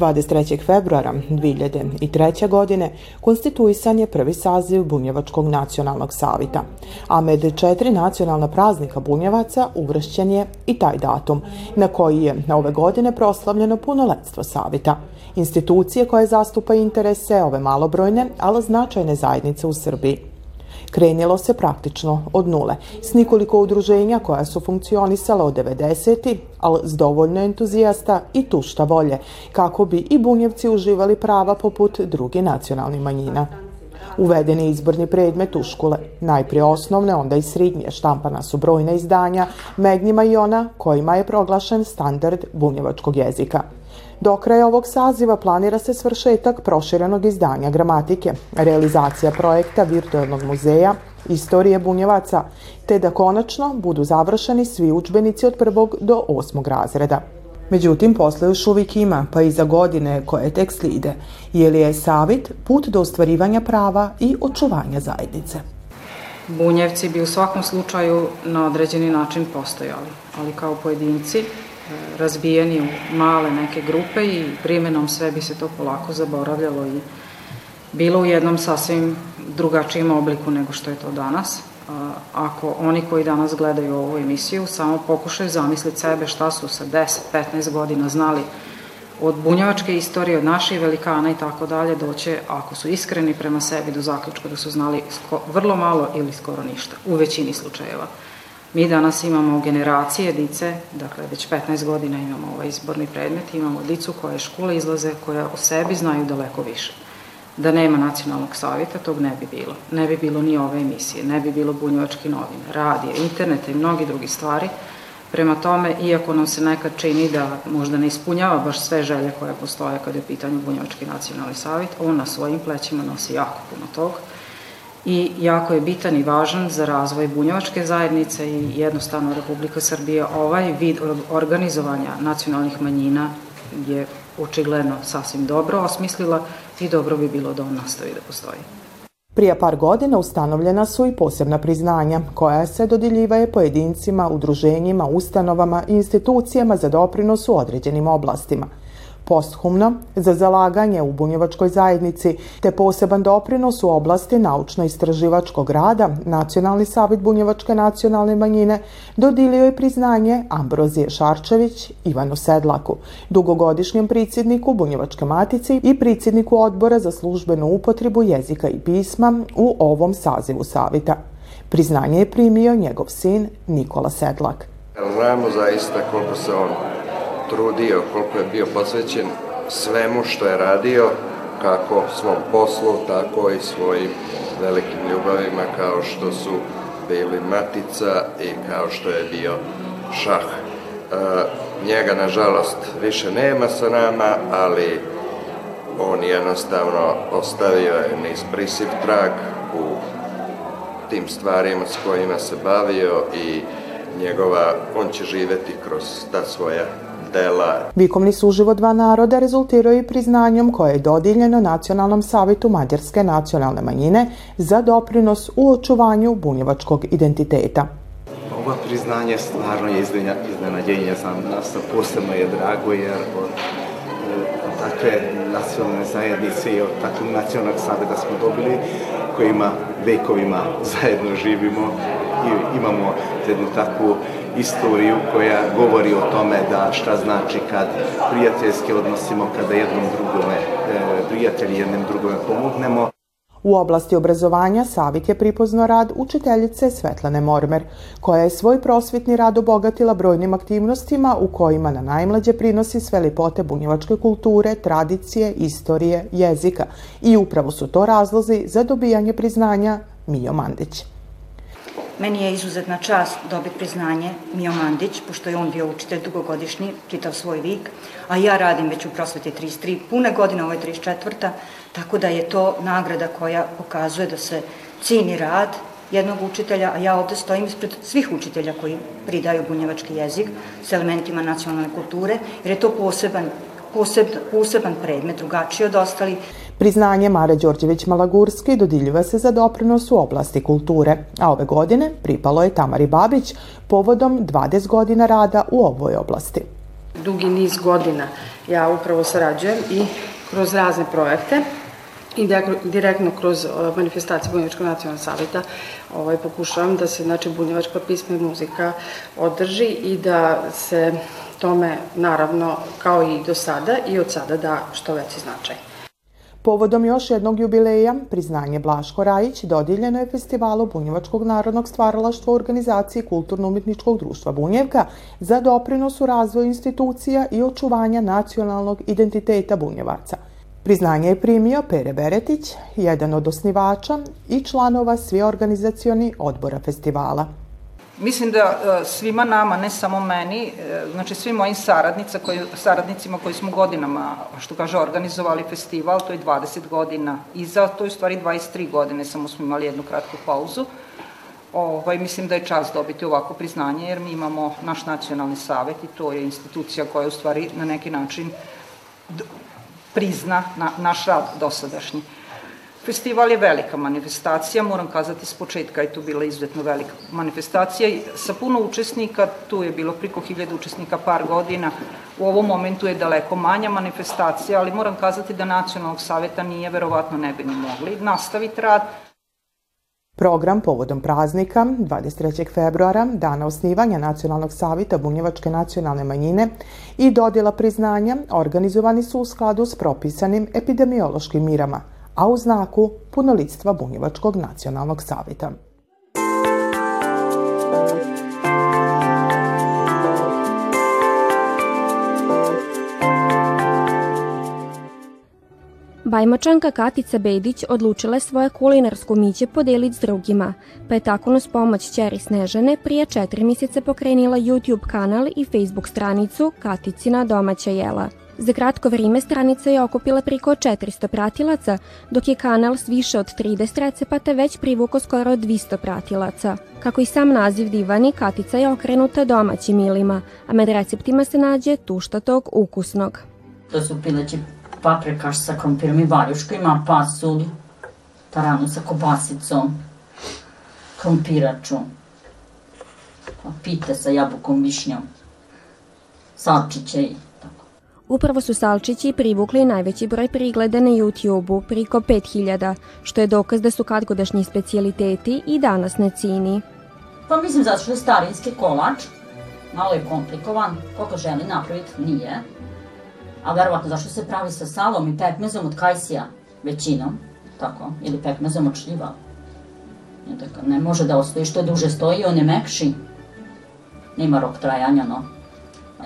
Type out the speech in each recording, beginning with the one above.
23. februara 2003. godine konstituisan je prvi saziv Bunjevačkog nacionalnog savita, a med četiri nacionalna praznika Bunjevaca uvršćen je i taj datum, na koji je na ove godine proslavljeno punoletstvo savita, institucije koje zastupa interese ove malobrojne, ali značajne zajednice u Srbiji. Krenilo se praktično od nule, s nikoliko udruženja koja su funkcionisala od 90. ali s dovoljno entuzijasta i tušta volje, kako bi i bunjevci uživali prava poput druge nacionalnih manjina. Uveden je izborni predmet u škole, najprije osnovne, onda i srednje, štampana su brojna izdanja, med njima i ona kojima je proglašen standard bunjevačkog jezika. Do kraja ovog saziva planira se svršetak proširenog izdanja gramatike, realizacija projekta virtualnog muzeja, istorije bunjevaca, te da konačno budu završeni svi učbenici od prvog do osmog razreda. Međutim, posle još uvijek ima, pa i za godine koje tek slide, je li je savit put do ostvarivanja prava i očuvanja zajednice. Bunjevci bi u svakom slučaju na određeni način postojali, ali kao pojedinci razbijeni u male neke grupe i primenom sve bi se to polako zaboravljalo i bilo u jednom sasvim drugačijem obliku nego što je to danas. Ako oni koji danas gledaju ovu emisiju samo pokušaju zamisliti sebe šta su sa 10-15 godina znali od bunjevačke istorije, od naših velikana i tako dalje, doće, ako su iskreni prema sebi, do zaključka da su znali vrlo malo ili skoro ništa, u većini slučajeva. Mi danas imamo generacije dice, dakle već 15 godina imamo ovaj izborni predmet, imamo dicu koje škole izlaze, koja o sebi znaju daleko više. Da nema nacionalnog savjeta, tog ne bi bilo. Ne bi bilo ni ove emisije, ne bi bilo bunjevačke novine, radije, interneta i mnogi drugi stvari. Prema tome, iako nam se nekad čini da možda ne ispunjava baš sve želje koje postoje kada je pitanje bunjevački nacionalni savjet, on na svojim plećima nosi jako puno toga i jako je bitan i važan za razvoj bunjevačke zajednice i jednostavno Republika Srbija ovaj vid organizovanja nacionalnih manjina je očigledno sasvim dobro osmislila i dobro bi bilo da on nastavi da postoji. Prije par godina ustanovljena su i posebna priznanja koja se dodjeljivaju pojedincima, udruženjima, ustanovama i institucijama za doprinos u određenim oblastima – posthumno za zalaganje u bunjevačkoj zajednici te poseban doprinos u oblasti naučno-istraživačkog rada Nacionalni savjet bunjevačke nacionalne manjine dodilio je priznanje Ambrozije Šarčević Ivanu Sedlaku, dugogodišnjem pricidniku Bunjevačke matice i pricidniku odbora za službenu upotrebu jezika i pisma u ovom sazivu savita. Priznanje je primio njegov sin Nikola Sedlak. Znamo zaista koliko se on trudio, koliko je bio posvećen svemu što je radio, kako svom poslu, tako i svojim velikim ljubavima kao što su bili matica i kao što je bio šah. E, njega, nažalost, više nema sa nama, ali on jednostavno ostavio je neisprisiv trag u tim stvarima s kojima se bavio i njegova, on će živeti kroz ta svoja dela. Vikovni suživot dva naroda rezultirao i priznanjem koje je dodiljeno Nacionalnom savetu Mađarske nacionalne manjine za doprinos u očuvanju bunjevačkog identiteta. Ova priznanje stvarno je iznenađenje za nas, posebno je drago jer od takve nacionalne zajednice i od takvog nacionalnog saveta smo dobili kojima vekovima zajedno živimo i imamo jednu takvu istoriju koja govori o tome da šta znači kad prijateljski odnosimo, kada jednom drugome, e, prijatelji jednom drugome pomognemo. U oblasti obrazovanja Savit je pripozno rad učiteljice Svetlane Mormer, koja je svoj prosvjetni rad obogatila brojnim aktivnostima u kojima na najmlađe prinosi sve lipote bunjevačke kulture, tradicije, istorije, jezika i upravo su to razlozi za dobijanje priznanja Mijo Mandić. Meni je izuzetna čast dobiti priznanje Mio Mandić, pošto je on bio učitelj dugogodišnji, čitav svoj vik, a ja radim već u prosveti 33, pune godine, ovo je 34. Tako da je to nagrada koja pokazuje da se cini rad jednog učitelja, a ja ovde stojim ispred svih učitelja koji pridaju bunjevački jezik s elementima nacionalne kulture, jer je to poseban, poseb, poseban predmet, drugačiji od ostalih. Priznanje Mare Đorđević-Malagurski dodiljiva se za doprinos u oblasti kulture, a ove godine pripalo je Tamari Babić povodom 20 godina rada u ovoj oblasti. dugi niz godina ja upravo sarađujem i kroz razne projekte i direktno kroz manifestacije Bunjevačkog nacionalnog savjeta ovaj, pokušavam da se znači, bunjevačka pisma i muzika održi i da se tome naravno kao i do sada i od sada da što veći značaj. Povodom još jednog jubileja, priznanje Blaško Rajić dodijeljeno je festivalu Bunjevačkog narodnog stvaralaštva u organizaciji Kulturno-umetničkog društva Bunjevka za doprinos u razvoju institucija i očuvanja nacionalnog identiteta Bunjevaca. Priznanje je primio Pere Beretić, jedan od osnivača i članova svi organizacioni odbora festivala. Mislim da e, svima nama, ne samo meni, e, znači svim mojim saradnica koji, saradnicima koji smo godinama, što kaže, organizovali festival, to je 20 godina iza, to je u stvari 23 godine, samo smo imali jednu kratku pauzu. Ovaj, mislim da je čas dobiti ovako priznanje, jer mi imamo naš nacionalni savet i to je institucija koja u stvari na neki način prizna na, naš rad dosadašnji. Festival je velika manifestacija, moram kazati s početka je tu bila izuzetno velika manifestacija sa puno učesnika, tu je bilo priko hiljada učesnika par godina, u ovom momentu je daleko manja manifestacija, ali moram kazati da Nacionalnog saveta nije, verovatno ne bi ni mogli nastaviti rad. Program povodom praznika 23. februara, dana osnivanja Nacionalnog savita Bunjevačke nacionalne manjine i dodjela priznanja organizovani su u skladu s propisanim epidemiološkim mirama – a u znaku punolitstva Bunjevačkog nacionalnog savita. Bajmačanka Katica Bedić odlučila je svoje kulinarsko miće podeliti s drugima, pa je tako nas pomoć čeri Snežane prije četiri mjeseca pokrenila YouTube kanal i Facebook stranicu Katicina domaća jela – Za kratko vrijeme stranica je okupila priko 400 pratilaca, dok je kanal s više od 30 recepata već privuko skoro 200 pratilaca. Kako i sam naziv divani, katica je okrenuta domaćim milima, a med receptima se nađe tuštatog ukusnog. To su pileći paprikaš sa krompirom i valjuškima, pasulj, taranu sa kobasicom, krompiraču, pite sa jabukom, višnjom, salčiće i Upravo su salčići privukli najveći broj prigleda na YouTube-u, priko 5000, što je dokaz da su kadgodašnji specialiteti i danas na cini. Pa mislim zato što je starinski kolač, malo je komplikovan, koliko želi napraviti nije, a verovatno zašto se pravi sa salom i pekmezom od kajsija, većinom, tako, ili pekmezom od šljiva. Ne može da ostoji što duže stoji, on je mekši, nema rok trajanja, no,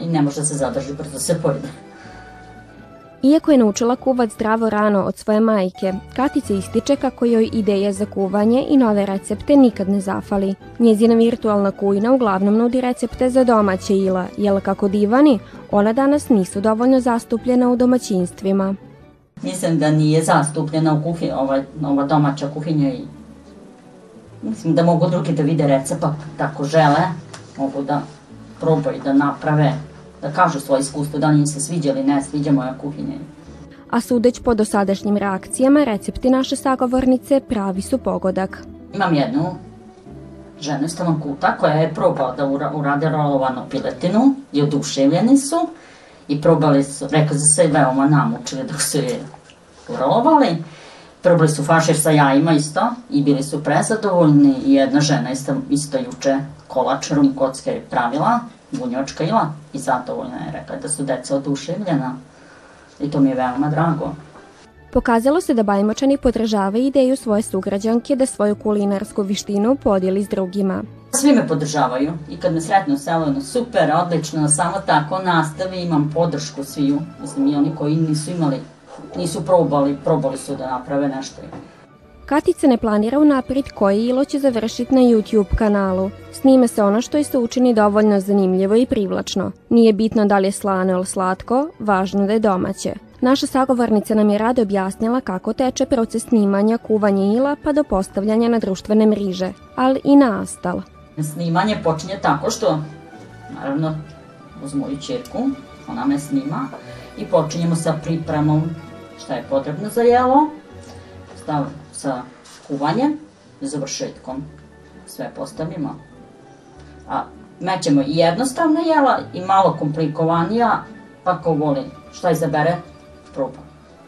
i ne može da se zadrži, brzo se pojede. Iako je naučila kuvat zdravo rano od svoje majke, Katica ističe kako joj ideje za kuvanje i nove recepte nikad ne zafali. Njezina virtualna kujna uglavnom nudi recepte za domaće ila, jel kako divani, ona danas nisu dovoljno zastupljena u domaćinstvima. Mislim da nije zastupljena u kuhinji, ova, ova domaća kuhinja i mislim da mogu drugi da vide recept, tako žele, mogu da probaju da naprave da kažu svoje iskustvo, da li im se sviđa ili ne sviđa moja kuhinja. A sudeć po dosadašnjim reakcijama, recepti naše sagovornice pravi su pogodak. Imam jednu ženu iz Tamankuta koja je probala da urade rolovanu piletinu i oduševljeni su i probali su, rekao da se veoma namučili dok su je urolovali. Probali su fašir sa jajima isto i bili su prezadovoljni i jedna žena isto, isto juče kolač rum kocke pravila bunjočka ila i zadovoljna je rekla da su deca oduševljena i to mi je veoma drago. Pokazalo se da Bajmočani podržavaju ideju svoje sugrađanke da svoju kulinarsku vištinu podijeli s drugima. Svi me podržavaju i kad me sretnu u selu, no super, odlično, samo tako nastavi, imam podršku sviju. Mislim, i oni koji nisu imali, nisu probali, probali su da naprave nešto. Katica ne planira unaprijed koje ilo će završiti na YouTube kanalu. Snime se ono što se učini dovoljno zanimljivo i privlačno. Nije bitno da li je slano ili slatko, važno da je domaće. Naša sagovornica nam je rado objasnila kako teče proces snimanja, kuvanja ila pa do postavljanja na društvene mriže, ali i na astal. Snimanje počinje tako što, naravno, uz moju čerku, ona me snima i počinjemo sa pripremom šta je potrebno za jelo, stav sa kuvanjem, završetkom sve postavimo. A Mećemo i jednostavna jela i malo komplikovanija, pa ko voli šta izabere, proba.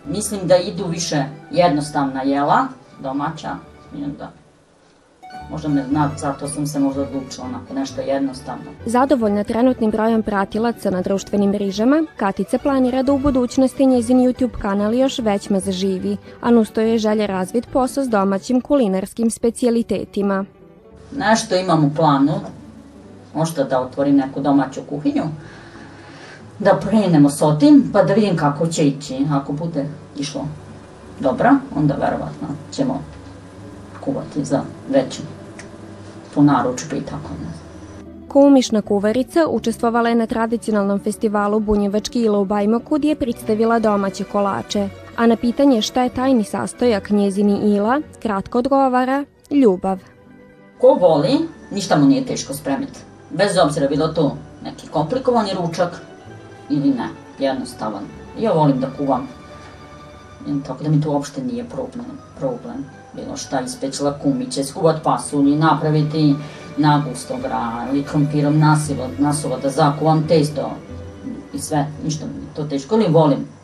Mislim da idu više jednostavna jela, domaća, i onda možda me zna, zato sam se možda odlučila onako nešto jednostavno. Zadovoljna trenutnim brojem pratilaca na društvenim mrežama, Katica planira da u budućnosti njezin YouTube kanal još već me zaživi, a nustoje je želje razvid posao s domaćim kulinarskim specijalitetima. Nešto imam u planu, možda da otvorim neku domaću kuhinju, da krenemo s otim, pa da vidim kako će ići. Ako bude išlo dobro, onda verovatno ćemo kuvati za veću po naručbi i tako ne Kumišna kuvarica učestvovala je na tradicionalnom festivalu Bunjevački ila u Bajmoku gdje je predstavila domaće kolače. A na pitanje šta je tajni sastojak njezini ila, kratko odgovara ljubav. Ko voli, ništa mu nije teško spremiti. Bez obzira bilo to neki komplikovani ručak ili ne, jednostavan. Ja volim da kuvam. Tako da mi to uopšte nije problem. problem bilo šta ispećla kumiće, skuvat pasulji, napraviti nagustog gra ili krompirom nasiva, nasuva da zakuvam testo i sve, ništa mi to teško, ali volim.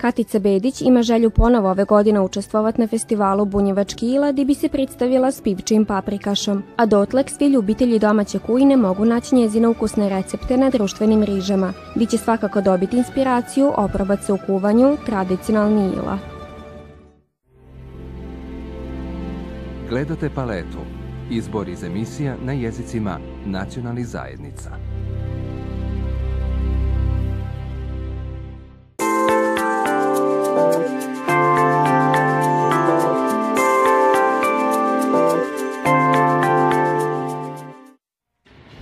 Katica Bedić ima želju ponovo ove godine učestvovati na festivalu Bunjevački ila gdje bi se predstavila s pivčim paprikašom, a dotlek svi ljubitelji domaće kujine mogu naći njezine ukusne recepte na društvenim mrežama, gdje će svakako dobiti inspiraciju oprobati se u kuvanju tradicionalni ila. Gledate paletu. Izbor iz emisija na jezicima nacionalnih zajednica.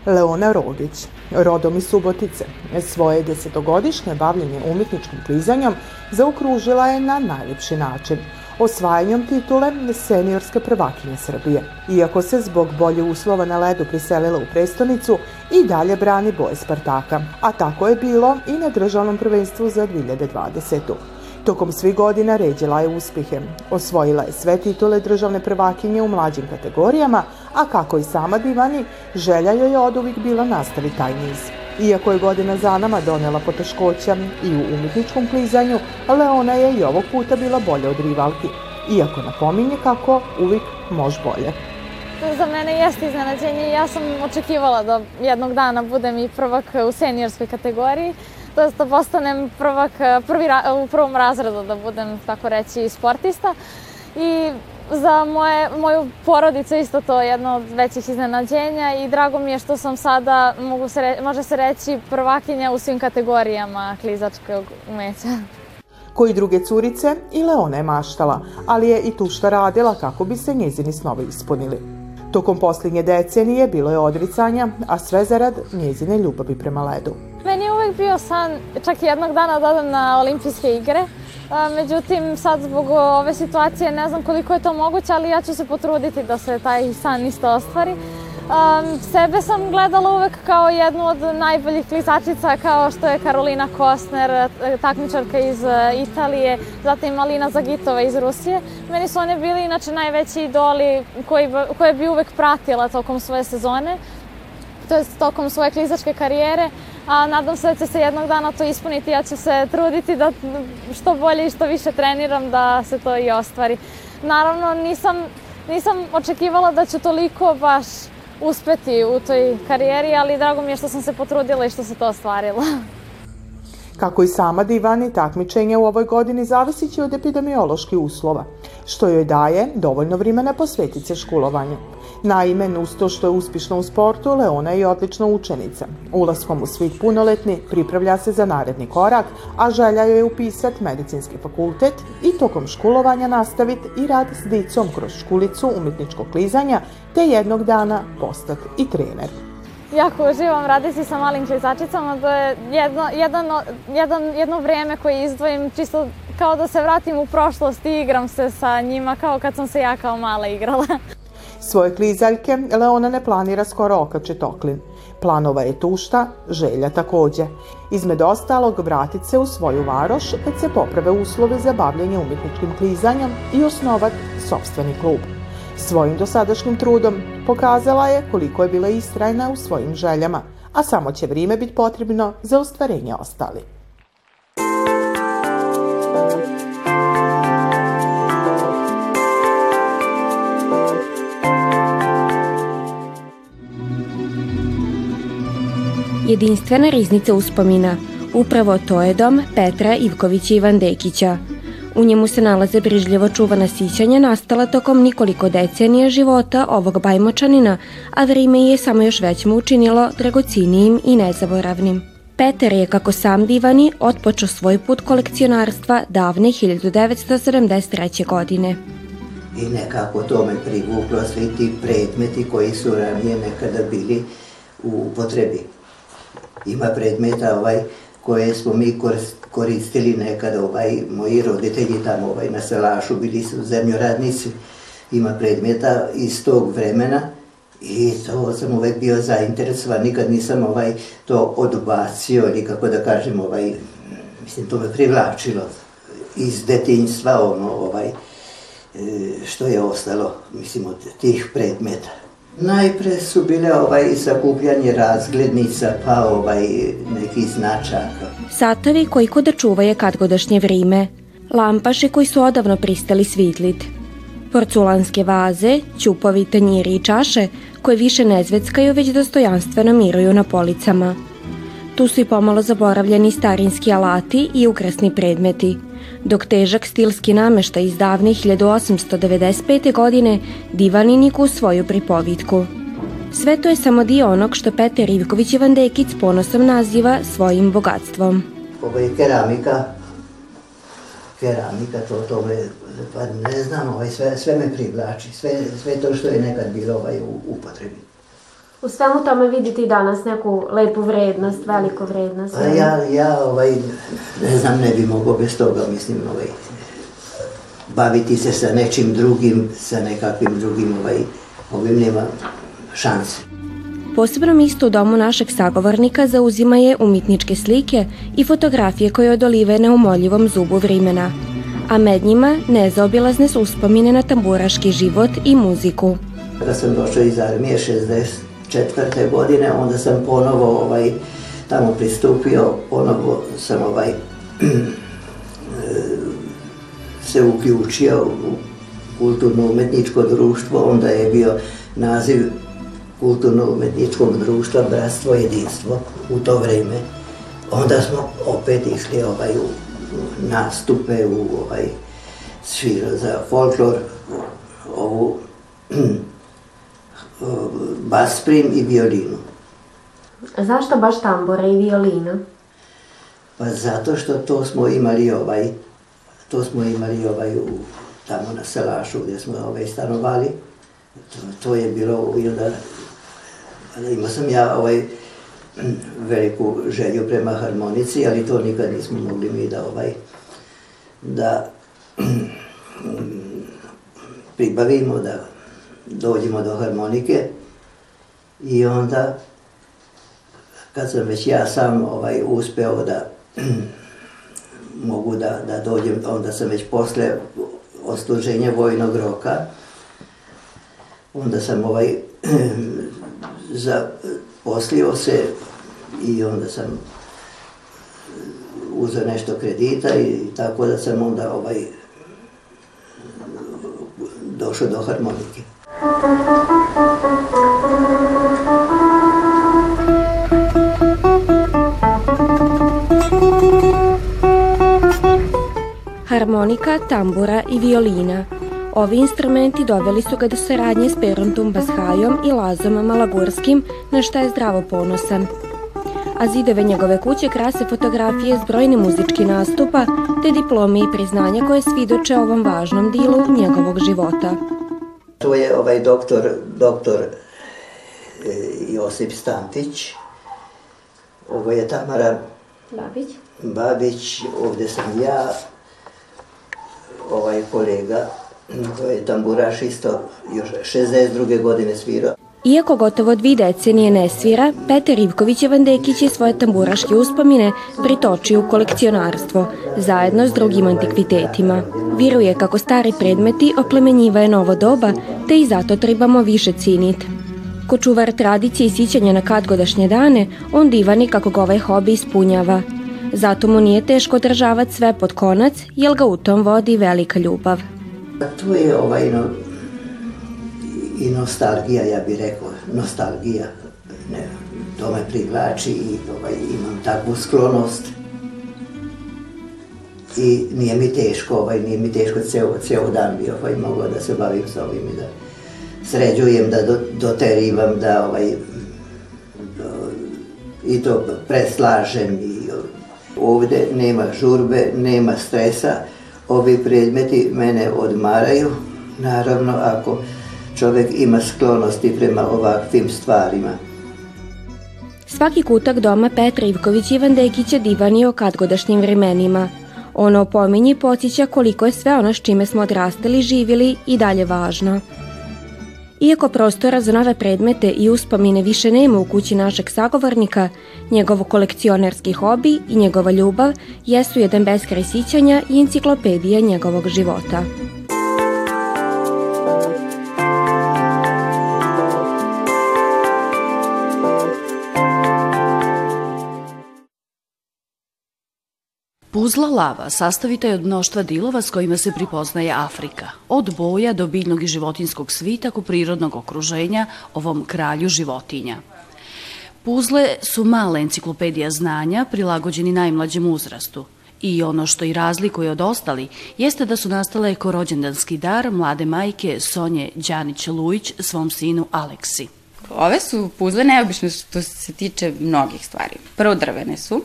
Leona Rogić, rodom iz Subotice, svoje desetogodišnje bavljenje umjetničkim klizanjem zaokružila je na najljepši način – osvajanjem titule seniorske prvakinje Srbije. Iako se zbog bolje uslova na ledu priselila u prestonicu, i dalje brani boje Spartaka, a tako je bilo i na državnom prvenstvu za 2020. Tokom svih godina ređila je uspjehe. Osvojila je sve titule državne prvakinje u mlađim kategorijama, a kako i sama Divani, želja joj je od uvijek bila nastaviti taj niz. Iako je godina za nama donela poteškoća i u umjetničkom klizanju, Leona je i ovog puta bila bolje od rivalki. Iako napominje kako uvijek može bolje. Za mene jeste iznenađenje. Ja sam očekivala da jednog dana budem i prvak u seniorskoj kategoriji. To da postanem prvak prvi, u prvom razredu, da budem tako reći sportista. I za moje, moju porodicu isto to jedno od većih iznenađenja i drago mi je što sam sada, mogu se re, može se reći, prvakinja u svim kategorijama klizačkog umeća. Koji druge curice, i Leona je maštala, ali je i tu šta radila kako bi se njezini snovi ispunili. Tokom posljednje decenije bilo je odricanja, a sve zarad njezine ljubavi prema ledu. Meni je uvek bio san čak jednog dana da odem na olimpijske igre, Međutim, sad zbog ove situacije ne znam koliko je to moguće, ali ja ću se potruditi da se taj san isto ostvari. Um, sebe sam gledala uvek kao jednu od najboljih klizačica kao što je Karolina Kostner, takmičarka iz Italije, zatim Alina Zagitova iz Rusije. Meni su one bili inače najveći idoli koji, koje bi uvek pratila tokom svoje sezone, to je tokom svoje klizačke karijere a nadam se da će se jednog dana to ispuniti. Ja ću se truditi da što bolje i što više treniram da se to i ostvari. Naravno, nisam, nisam očekivala da ću toliko baš uspeti u toj karijeri, ali drago mi je što sam se potrudila i što se to ostvarilo. Kako i sama divani, takmičenje u ovoj godini zavisit će od epidemioloških uslova, što joj daje dovoljno vremena posvetiti se školovanju. Naime, uz to što je uspješna u sportu, Leona je odlična učenica. Ulaskom u svih punoletni pripravlja se za naredni korak, a želja joj je upisati medicinski fakultet i tokom školovanja nastaviti i rad s dicom kroz škulicu umjetničkog klizanja, te jednog dana postati i trener. Jako uživam raditi sa malim klizačicama, to je jedno, jedan, jedan, jedno vrijeme koje izdvojim čisto kao da se vratim u prošlost i igram se sa njima kao kad sam se ja kao mala igrala. Svoje klizaljke Leona ne planira skoro okače Toklin. Planova je tušta, želja takođe. Izmed ostalog vratit se u svoju varoš kad se poprave uslovi za bavljanje umjetničkim klizanjem i osnovat sobstveni klub. Svojim dosadašnjim trudom pokazala je koliko je bila istrajna u svojim željama, a samo će vrijeme biti potrebno za ostvarenje ostali. Jedinstvena riznica uspomina. Upravo to je dom Petra Ivkovića Ivan Dekića. U njemu se nalaze brižljivo čuvana sićanja nastala tokom nikoliko decenija života ovog bajmočanina, a vrime je samo još već mu učinilo dragocinijim i nezaboravnim. Peter je, kako sam divani, otpočeo svoj put kolekcionarstva davne 1973. godine. I nekako to me privuklo svi ti predmeti koji su ranije nekada bili u upotrebi. Ima predmeta ovaj, koje smo mi koristili nekada, ovaj, moji roditelji tamo ovaj, na Selašu, bili su zemljoradnici, ima predmeta iz tog vremena i to sam uvek bio zainteresovan, nikad nisam ovaj, to odbacio ili kako da kažem, ovaj, mislim, to me privlačilo iz detinjstva, ono, ovaj, e, što je ostalo, mislim, od tih predmeta. Najpre su bile ovaj sakupljanje razglednica, pa ovaj neki značaka. Satovi koji kod da čuvaje kadgodašnje vrime, lampaše koji su odavno pristali svitlit, porculanske vaze, ćupovi, tanjiri i čaše koje više ne zveckaju već dostojanstveno miruju na policama. Tu su i pomalo zaboravljeni starinski alati i ukrasni predmeti – dok težak stilski nameštaj iz davne 1895. godine divani niku svoju pripovitku. Sve to je samo dio onog što Peter Ivković Dekic ponosom naziva svojim bogatstvom. Ovo je keramika, keramika, to, to me, pa ne znam, ovaj, sve, sve me privlači, sve, sve to što je nekad bilo ovaj, u upotrebi. U svemu tome vidite i danas neku lepu vrednost, veliku vrednost. A ja, ja ovaj, ne znam, ne bi mogao bez toga, mislim, ovaj, baviti se sa nečim drugim, sa nekakvim drugim, ovaj, ovim nema šanse. Posebno mjesto u domu našeg sagovornika zauzima je umitničke slike i fotografije koje odolive na umoljivom zubu vrimena, a med njima nezaobilazne su uspomine na tamburaški život i muziku. Kada sam došao iz armije 60, četvrte godine, onda sam ponovo ovaj, tamo pristupio, ponovo sam ovaj, se uključio u kulturno-umetničko društvo, onda je bio naziv kulturno-umetničkog društva Bratstvo jedinstvo u to vreme. Onda smo opet išli ovaj, u nastupe, u ovaj, svira za folklor, ovu basprim i violinu. Zašto baš tambura i violina? Pa zato što to smo imali ovaj, to smo imali ovaj u, tamo na Selašu gdje smo ovaj stanovali. To, to je bilo i onda, imao sam ja ovaj veliku želju prema harmonici, ali to nikad nismo mogli mi da ovaj, da pribavimo, da dođemo do harmonike i onda kad sam već ja sam ovaj, uspeo da mogu da, da dođem, onda sam već posle osluženja vojnog roka, onda sam ovaj zaposlio se i onda sam uzeo nešto kredita i tako da sam onda ovaj došao do harmonike. Harmonika, tambura i violina. Ovi instrumenti doveli su ga do saradnje s Perontom Bashajom i Lazom Malagurskim, na šta je zdravo ponosan. A zidove njegove kuće krase fotografije s brojnim muzički nastupa, te diplome i priznanja koje svidoče ovom važnom dilu njegovog života. To je ovaj doktor, doktor e, Josip Stantić. Ovo je Tamara Babić. Babić, ovde sam ja, ovaj kolega, to je tamburaš isto, još 62. godine svirao. Iako gotovo dvi decenije ne svira, Peter Ivković Vandekić je svoje tamburaške uspomine pritočio u kolekcionarstvo, zajedno s drugim antikvitetima. Viruje kako stari predmeti oplemenjivaju novo doba, te i zato trebamo više ciniti. Ko čuvar tradicije i sićanja na kadgodašnje dane, on divani kako ga ovaj hobi ispunjava. Zato mu nije teško održavati sve pod konac, jer ga u tom vodi velika ljubav. Tu je ovaj no, i nostalgija, ja bih rekao, nostalgija. Ne, to me privlači i ovaj, imam takvu sklonost. I nije mi teško, ovaj, nije mi teško ceo, ceo dan bi ovaj, mogla da se bavim s ovim i da sređujem, da do, doterivam, da ovaj, i to preslažem i ovde nema žurbe, nema stresa, ovi predmeti mene odmaraju, naravno ako čovek ima sklonosti prema ovakvim stvarima. Svaki kutak doma Petra Ivković Ivan Dekić divanio kadgodašnjim vremenima. Ono opominje i podsjeća koliko je sve ono s čime smo odrastali živjeli i dalje važno. Iako prostora za nove predmete i uspomine više nema u kući našeg sagovornika, njegov kolekcionerski hobi i njegova ljubav jesu jedan beskraj sićanja i enciklopedija njegovog života. Puzla lava sastavita je od mnoštva dilova s kojima se pripoznaje Afrika, od boja do biljnog i životinskog svita ku prirodnog okruženja ovom kralju životinja. Puzle su mala enciklopedija znanja prilagođeni najmlađem uzrastu, I ono što i razlikuje od ostali jeste da su nastale ko rođendanski dar mlade majke Sonje Đanić-Lujić svom sinu Aleksi. Ove su puzle neobične što se tiče mnogih stvari. Prvo drvene su,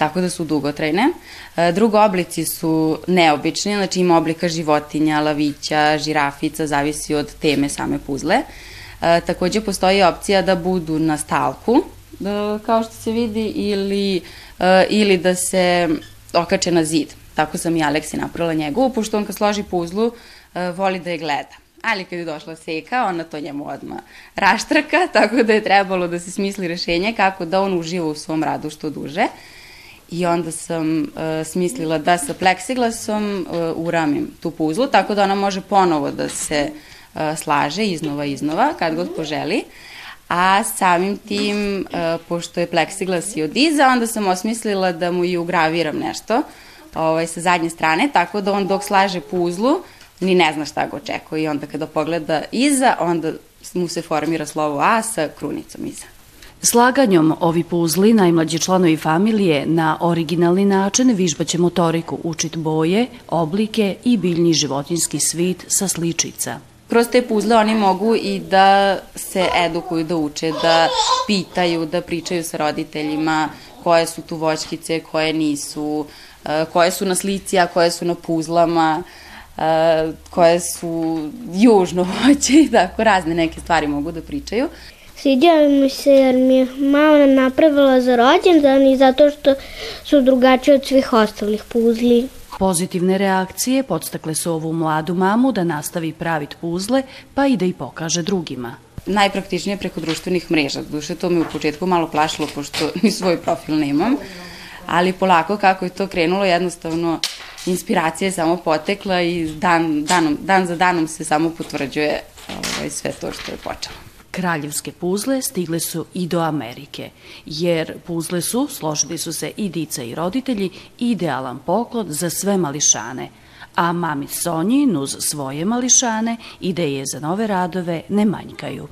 tako da su dugotrajne. E, drugo, oblici su neobični, znači ima oblika životinja, lavića, žirafica, zavisi od teme same puzle. E, takođe postoji opcija da budu na stalku, da, kao što se vidi, ili, e, ili da se okače na zid. Tako sam i Aleksi napravila njegovu, pošto on kad složi puzlu, voli da je gleda. Ali kad je došla seka, ona to njemu odma raštraka, tako da je trebalo da se smisli rešenje kako da on uživa u svom radu što duže. Uh, I onda sam uh, smislila da sa pleksiglasom uh, uramim tu puzlu, tako da ona može ponovo da se uh, slaže iznova iznova, kad god poželi. A samim tim, uh, pošto je pleksiglas i od iza, onda sam osmislila da mu i ugraviram nešto ovaj, sa zadnje strane, tako da on dok slaže puzlu, ni ne zna šta ga očekuje. I onda kada pogleda iza, onda mu se formira slovo A sa krunicom iza. Slaganjom ovi puzli, najmlađi članovi familije, na originalni način vižbaće motoriku, učit boje, oblike i biljni životinski svit sa sličica. Kroz te puzle oni mogu i da se edukuju, da uče, da pitaju, da pričaju sa roditeljima koje su tu voćkice, koje nisu, e, koje su na slici, a koje su na puzlama, e, koje su južno voće i tako razne neke stvari mogu da pričaju. Sviđa mi se jer mi je mama napravila za rođendan i zato što su drugačije od svih ostalih puzli. Pozitivne reakcije podstakle su ovu mladu mamu da nastavi praviti puzle, pa i da i pokaže drugima. Najpraktičnije preko društvenih mreža. Duše to me u početku malo plašilo, pošto ni svoj profil nemam. Ali polako kako je to krenulo, jednostavno inspiracija je samo potekla i dan, danom, dan za danom se samo potvrđuje ovaj, sve to što je počelo. Kraljevske puzle stigle su i do Amerike, jer puzle su, složili su se i dica i roditelji, idealan poklon za sve mališane, a mami Sonji, nuz svoje mališane, ideje za nove radove ne manjkaju.